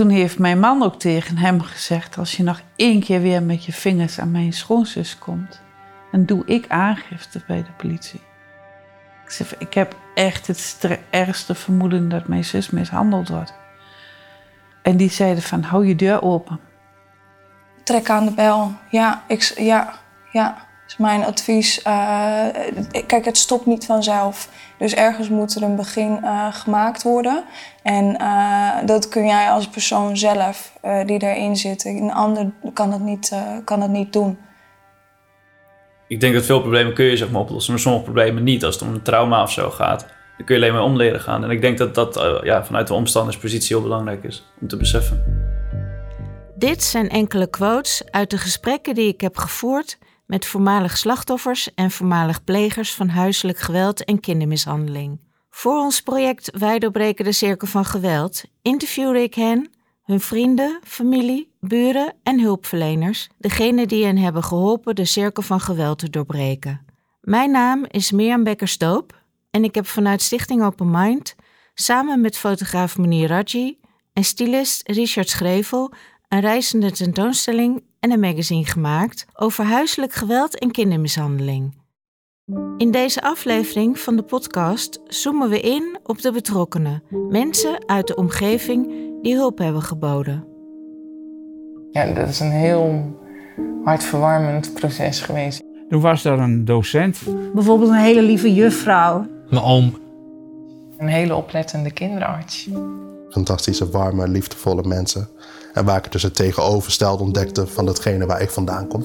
Toen heeft mijn man ook tegen hem gezegd: Als je nog één keer weer met je vingers aan mijn schoonzus komt, dan doe ik aangifte bij de politie. Ik zeg: Ik heb echt het ergste vermoeden dat mijn zus mishandeld wordt. En die zeiden: van, Hou je deur open. Trek aan de bel. Ja, ik, ja, ja is mijn advies. Uh, kijk, het stopt niet vanzelf. Dus ergens moet er een begin uh, gemaakt worden. En uh, dat kun jij als persoon zelf die erin zit. Een ander kan het niet, kan het niet doen. Ik denk dat veel problemen kun je zeg maar, oplossen, maar sommige problemen niet. Als het om een trauma of zo gaat, dan kun je alleen maar om leren gaan. En ik denk dat dat ja, vanuit de omstanderspositie heel belangrijk is om te beseffen. Dit zijn enkele quotes uit de gesprekken die ik heb gevoerd met voormalig slachtoffers en voormalig plegers van huiselijk geweld en kindermishandeling. Voor ons project Wij doorbreken de cirkel van geweld interviewde ik hen, hun vrienden, familie, buren en hulpverleners, degene die hen hebben geholpen de cirkel van geweld te doorbreken. Mijn naam is Mirjam Bekker-Stoop en ik heb vanuit Stichting Open Mind samen met fotograaf Munir Raji en stylist Richard Schrevel een reizende tentoonstelling en een magazine gemaakt over huiselijk geweld en kindermishandeling. In deze aflevering van de podcast zoomen we in op de betrokkenen, mensen uit de omgeving die hulp hebben geboden. Ja, dat is een heel hartverwarmend proces geweest. Toen was er een docent. Bijvoorbeeld een hele lieve juffrouw. Mijn oom. Een hele oplettende kinderarts. Fantastische, warme, liefdevolle mensen. En waar ik het dus het tegenovergestelde ontdekte van datgene waar ik vandaan kom.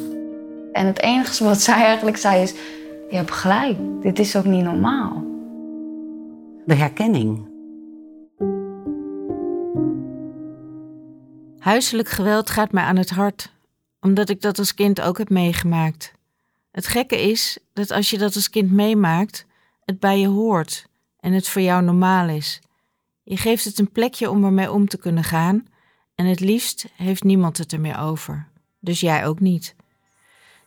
En het enige wat zij eigenlijk zei is, je hebt gelijk, dit is ook niet normaal. De herkenning. Huiselijk geweld gaat mij aan het hart, omdat ik dat als kind ook heb meegemaakt. Het gekke is dat als je dat als kind meemaakt, het bij je hoort en het voor jou normaal is. Je geeft het een plekje om ermee om te kunnen gaan en het liefst heeft niemand het er meer over, dus jij ook niet.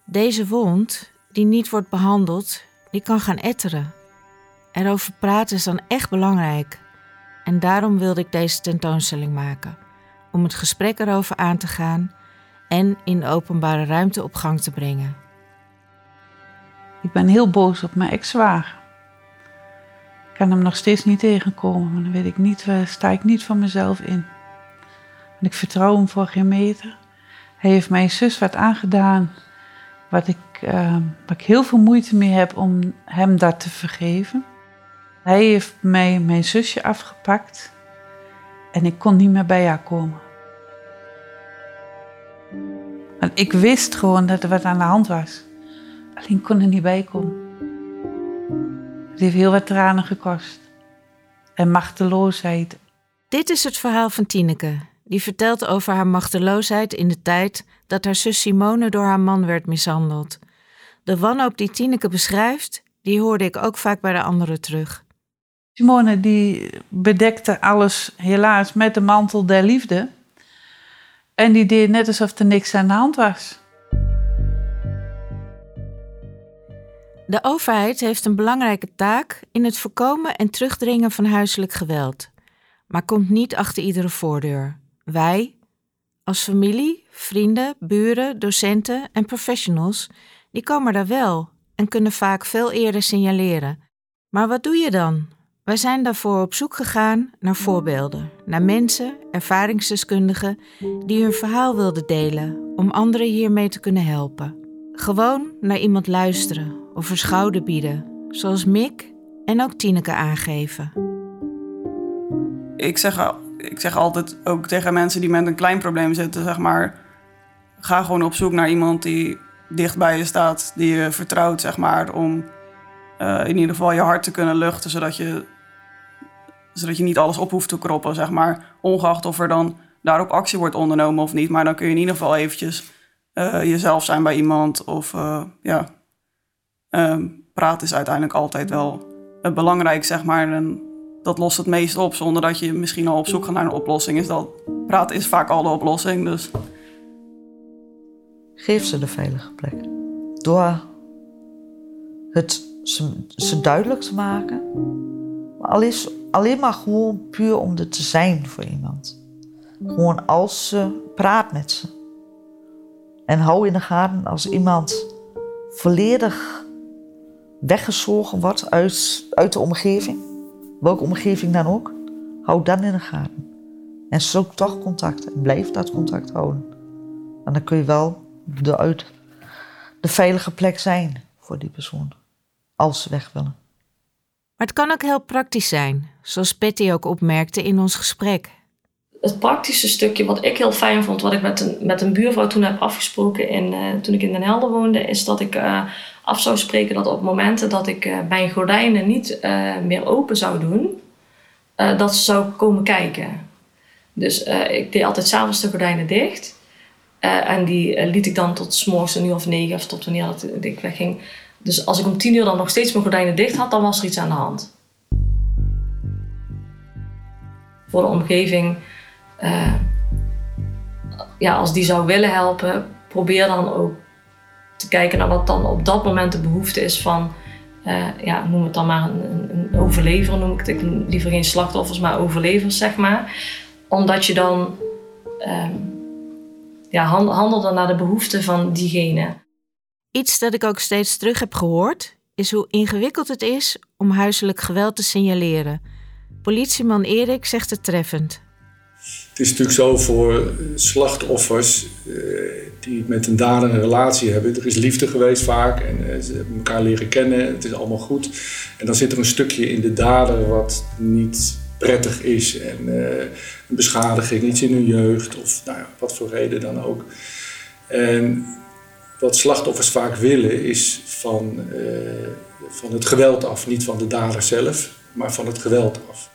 Deze wond, die niet wordt behandeld, die kan gaan etteren. Erover praten is dan echt belangrijk. En daarom wilde ik deze tentoonstelling maken. Om het gesprek erover aan te gaan en in de openbare ruimte op gang te brengen. Ik ben heel boos op mijn ex-zwager. Kan hem nog steeds niet tegenkomen, maar dan weet ik niet, sta ik niet van mezelf in. Ik vertrouw hem voor geen meter. Hij heeft mijn zus wat aangedaan, wat ik, uh, waar ik heel veel moeite mee heb om hem dat te vergeven. Hij heeft mij mijn zusje afgepakt en ik kon niet meer bij haar komen. Want ik wist gewoon dat er wat aan de hand was. Alleen kon er niet bij komen. Het heeft heel wat tranen gekost. En machteloosheid. Dit is het verhaal van Tineke, die vertelt over haar machteloosheid in de tijd dat haar zus Simone door haar man werd mishandeld. De wanhoop die Tineke beschrijft, die hoorde ik ook vaak bij de anderen terug. Simone die bedekte alles helaas met de mantel der liefde. En die deed net alsof er niks aan de hand was. De overheid heeft een belangrijke taak in het voorkomen en terugdringen van huiselijk geweld, maar komt niet achter iedere voordeur. Wij, als familie, vrienden, buren, docenten en professionals, die komen daar wel en kunnen vaak veel eerder signaleren. Maar wat doe je dan? Wij zijn daarvoor op zoek gegaan naar voorbeelden, naar mensen, ervaringsdeskundigen die hun verhaal wilden delen om anderen hiermee te kunnen helpen. Gewoon naar iemand luisteren of een schouder bieden, zoals Mick en ook Tineke aangeven. Ik zeg ik zeg altijd ook tegen mensen die met een klein probleem zitten, zeg maar, ga gewoon op zoek naar iemand die dicht bij je staat, die je vertrouwt, zeg maar, om uh, in ieder geval je hart te kunnen luchten, zodat je, zodat je niet alles op hoeft te kroppen, zeg maar, ongeacht of er dan daarop actie wordt ondernomen of niet, maar dan kun je in ieder geval eventjes uh, jezelf zijn bij iemand of uh, ja, praten is uiteindelijk altijd wel belangrijk, zeg maar. En dat lost het meest op, zonder dat je misschien al op zoek gaat naar een oplossing. Is dat praten is vaak al de oplossing. Dus. Geef ze de veilige plek. Door het ze, duidelijk te maken. Al is alleen maar gewoon puur om er te zijn voor iemand. Gewoon als ze praat met ze. En hou in de gaten als iemand volledig weggezogen wordt uit, uit de omgeving, welke omgeving dan ook, hou dan in de gaten. En zoek toch contact en blijf dat contact houden. En dan kun je wel de, uit, de veilige plek zijn voor die persoon, als ze weg willen. Maar het kan ook heel praktisch zijn, zoals Patty ook opmerkte in ons gesprek. Het praktische stukje wat ik heel fijn vond, wat ik met een, met een buurvrouw toen heb afgesproken in, uh, toen ik in Den Helder woonde, is dat ik uh, af zou spreken dat op momenten dat ik uh, mijn gordijnen niet meer open zou doen, dat ze zou komen kijken. Dus ik deed altijd s'avonds de gordijnen dicht. en die liet ik dan tot s morgens een uur of negen of tot wanneer dat ik wegging. Dus als ik om tien uur dan nog steeds mijn gordijnen dicht had, dan was er iets aan de hand. Voor de omgeving, ja, als die zou willen helpen, probeer dan ook te kijken naar wat dan op dat moment de behoefte is van, uh, ja, noem het dan maar een, een overlever, noem ik het. Liever geen slachtoffers, maar overlevers, zeg maar. Omdat je dan uh, ja, handelt dan naar de behoeften van diegene. Iets dat ik ook steeds terug heb gehoord, is hoe ingewikkeld het is om huiselijk geweld te signaleren. Politieman Erik zegt het treffend. Het is natuurlijk zo voor slachtoffers eh, die met een dader een relatie hebben. Er is liefde geweest vaak en eh, ze hebben elkaar leren kennen. Het is allemaal goed. En dan zit er een stukje in de dader wat niet prettig is. En uh, een beschadiging, iets in hun jeugd of nou ja, wat voor reden dan ook. En wat slachtoffers vaak willen is van, van het geweld af. Niet van de dader zelf, maar van het geweld af.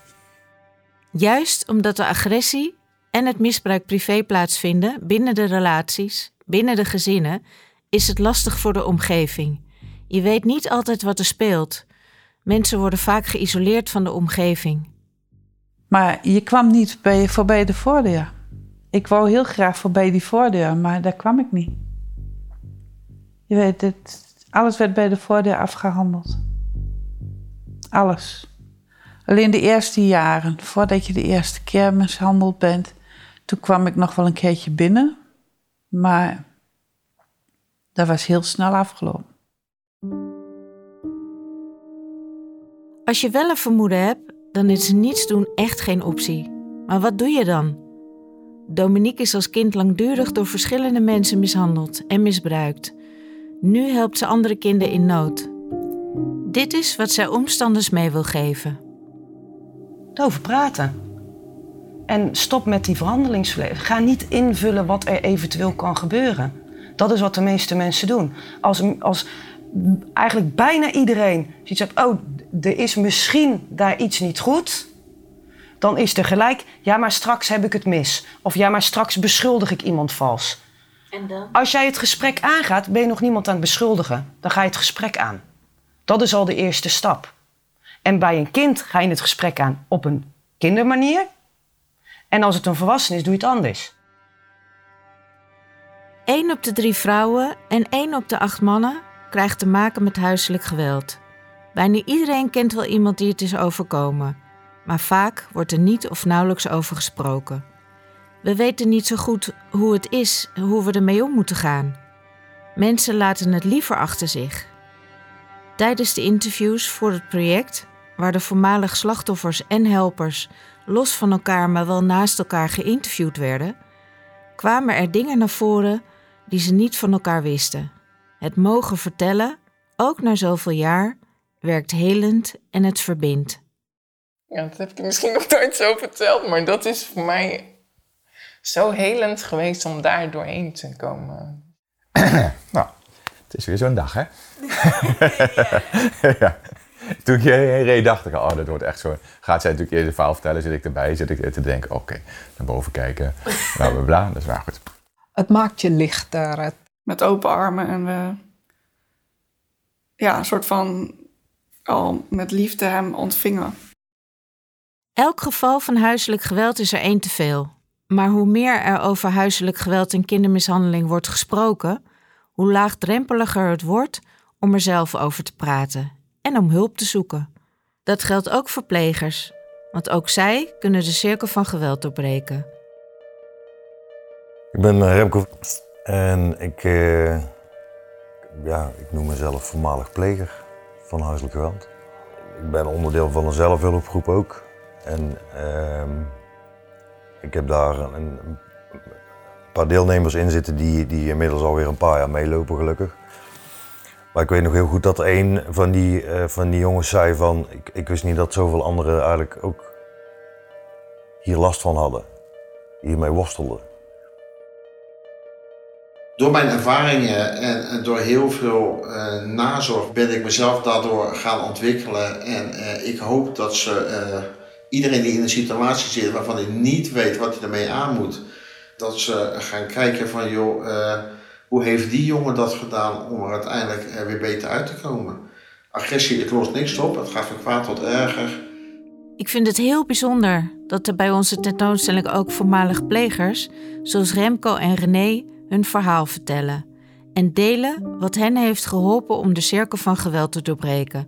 Juist omdat de agressie en het misbruik privé plaatsvinden binnen de relaties, binnen de gezinnen, is het lastig voor de omgeving. Je weet niet altijd wat er speelt. Mensen worden vaak geïsoleerd van de omgeving. Maar je kwam niet bij, voorbij de voordeur. Ik wou heel graag voorbij die voordeur, maar daar kwam ik niet. Je weet, het, alles werd bij de voordeur afgehandeld. Alles. Alleen de eerste jaren, voordat je de eerste keer mishandeld bent, toen kwam ik nog wel een keertje binnen. Maar dat was heel snel afgelopen. Als je wel een vermoeden hebt, dan is niets doen echt geen optie. Maar wat doe je dan? Dominique is als kind langdurig door verschillende mensen mishandeld en misbruikt. Nu helpt ze andere kinderen in nood. Dit is wat zij omstanders mee wil geven. Over praten. En stop met die verhandelingsverleden. Ga niet invullen wat er eventueel kan gebeuren. Dat is wat de meeste mensen doen. Als, als eigenlijk bijna iedereen ziet zegt: oh, er is misschien daar iets niet goed. Dan is er gelijk, ja, maar straks heb ik het mis. Of ja, maar straks beschuldig ik iemand vals. En dan? Als jij het gesprek aangaat, ben je nog niemand aan het beschuldigen. Dan ga je het gesprek aan. Dat is al de eerste stap. En bij een kind ga je het gesprek aan op een kindermanier. En als het een volwassen is, doe je het anders. Eén op de drie vrouwen en één op de acht mannen krijgt te maken met huiselijk geweld. Bijna iedereen kent wel iemand die het is overkomen, maar vaak wordt er niet of nauwelijks over gesproken. We weten niet zo goed hoe het is, hoe we ermee om moeten gaan. Mensen laten het liever achter zich. Tijdens de interviews voor het project, waar de voormalige slachtoffers en helpers los van elkaar maar wel naast elkaar geïnterviewd werden, kwamen er dingen naar voren die ze niet van elkaar wisten. Het mogen vertellen, ook na zoveel jaar, werkt helend en het verbindt. Ja, dat heb ik misschien nog nooit zo verteld, maar dat is voor mij zo helend geweest om daar doorheen te komen. nou, het is weer zo'n dag, hè? ja. Toen ik hierheen reed, dacht ik, oh, dat wordt echt zo. Gaat zij natuurlijk eerst de verhaal vertellen, zit ik erbij, zit ik te denken, oké, naar boven kijken, bla bla bla. Dat is waar goed. Het maakt je lichter. Met open armen en we, ja, een soort van al met liefde hem ontvingen. Elk geval van huiselijk geweld is er één te veel. Maar hoe meer er over huiselijk geweld en kindermishandeling wordt gesproken, hoe laagdrempeliger het wordt om er zelf over te praten en om hulp te zoeken. Dat geldt ook voor plegers, want ook zij kunnen de cirkel van geweld doorbreken. Ik ben eh, Remco en ik, uh, ja, ik noem mezelf voormalig pleger van huiselijk geweld. Ik ben onderdeel van een zelfhulpgroep ook. En uh, ik heb daar een, een, paar deelnemers in zitten die, die inmiddels alweer een paar jaar meelopen gelukkig. Maar ik weet nog heel goed dat een van die, uh, van die jongens zei van, ik, ik wist niet dat zoveel anderen eigenlijk ook hier last van hadden. Hiermee worstelden. Door mijn ervaringen en, door heel veel uh, nazorg ben ik mezelf daardoor gaan ontwikkelen. En uh, ik hoop dat ze, iedereen die in een situatie zit waarvan hij niet weet wat hij ermee aan moet, dat ze gaan kijken van joh, hoe heeft die jongen dat gedaan om er uiteindelijk weer beter uit te komen. Agressie, het lost niks op, het gaat van kwaad tot erger. Ik vind het heel bijzonder dat er bij onze tentoonstelling ook voormalig plegers, zoals Remco en René, hun verhaal vertellen en delen wat hen heeft geholpen om de cirkel van geweld te doorbreken.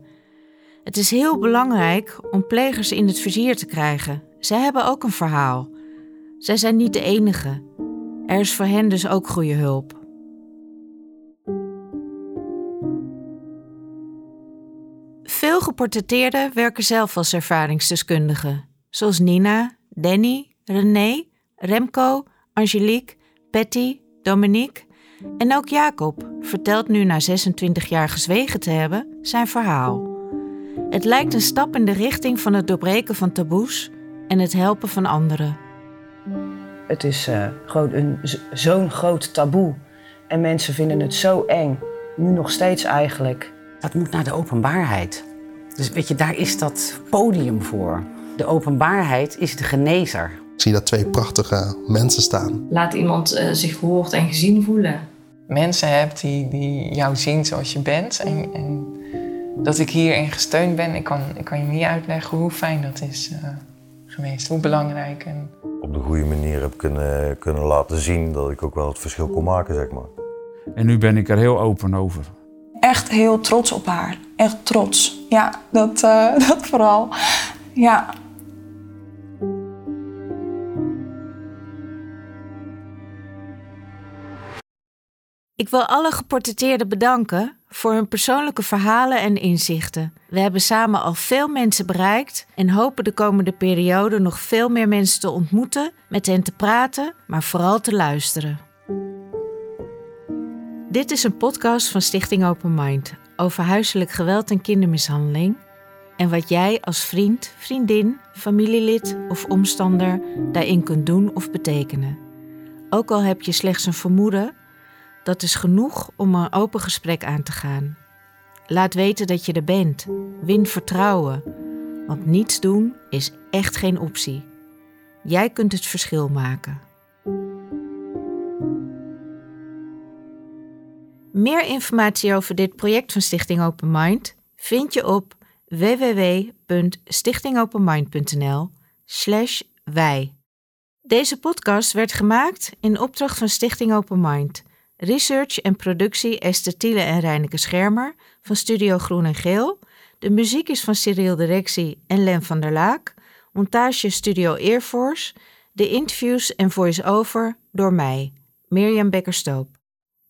Het is heel belangrijk om plegers in het vizier te krijgen. Zij hebben ook een verhaal. Zij zijn niet de enige. Er is voor hen dus ook goede hulp. Geportretteerden werken zelf als ervaringsdeskundigen, zoals Nina, Danny, René, Remco, Angelique, Patty, Dominique en ook Jacob vertelt nu na 26 jaar gezwegen te hebben zijn verhaal. Het lijkt een stap in de richting van het doorbreken van taboes en het helpen van anderen. Het is uh, gewoon een, zo'n groot taboe en mensen vinden het zo eng, nu nog steeds eigenlijk. Dat moet naar de openbaarheid. Dus weet je, daar is dat podium voor. De openbaarheid is de genezer. Ik zie daar twee prachtige mensen staan. Laat iemand uh, zich gehoord en gezien voelen. Mensen hebt die, die jou zien zoals je bent. En, en dat ik hierin gesteund ben, ik kan, ik kan je niet uitleggen hoe fijn dat is uh, geweest. Hoe belangrijk. En... Op de goede manier heb kunnen, kunnen laten zien dat ik ook wel het verschil kon maken, zeg maar. En nu ben ik er heel open over. Echt heel trots op haar. Echt trots. Ja, dat, uh, dat vooral. Ja, Ik wil alle geportretteerden bedanken voor hun persoonlijke verhalen en inzichten. We hebben samen al veel mensen bereikt en hopen de komende periode nog veel meer mensen te ontmoeten, met hen te praten, maar vooral te luisteren. Dit is een podcast van Stichting Open Mind over huiselijk geweld en kindermishandeling en wat jij als vriend, vriendin, familielid of omstander daarin kunt doen of betekenen. Ook al heb je slechts een vermoeden dat is genoeg om een open gesprek aan te gaan. Laat weten dat je er bent. Win vertrouwen. Want niets doen is echt geen optie. Jij kunt het verschil maken. Meer informatie over dit project van Stichting Open Mind vind je op www.stichtingopenmind.nl/slash wij. Deze podcast werd gemaakt in opdracht van Stichting Open Mind Research en productie Esther Thiele en Reineke Schermer van Studio Groen en Geel. De muziek is van Cyril Directie en Len van der Laak. Montage Studio Airforce. De interviews en voice-over door mij, Mirjam Bekker-Stoop.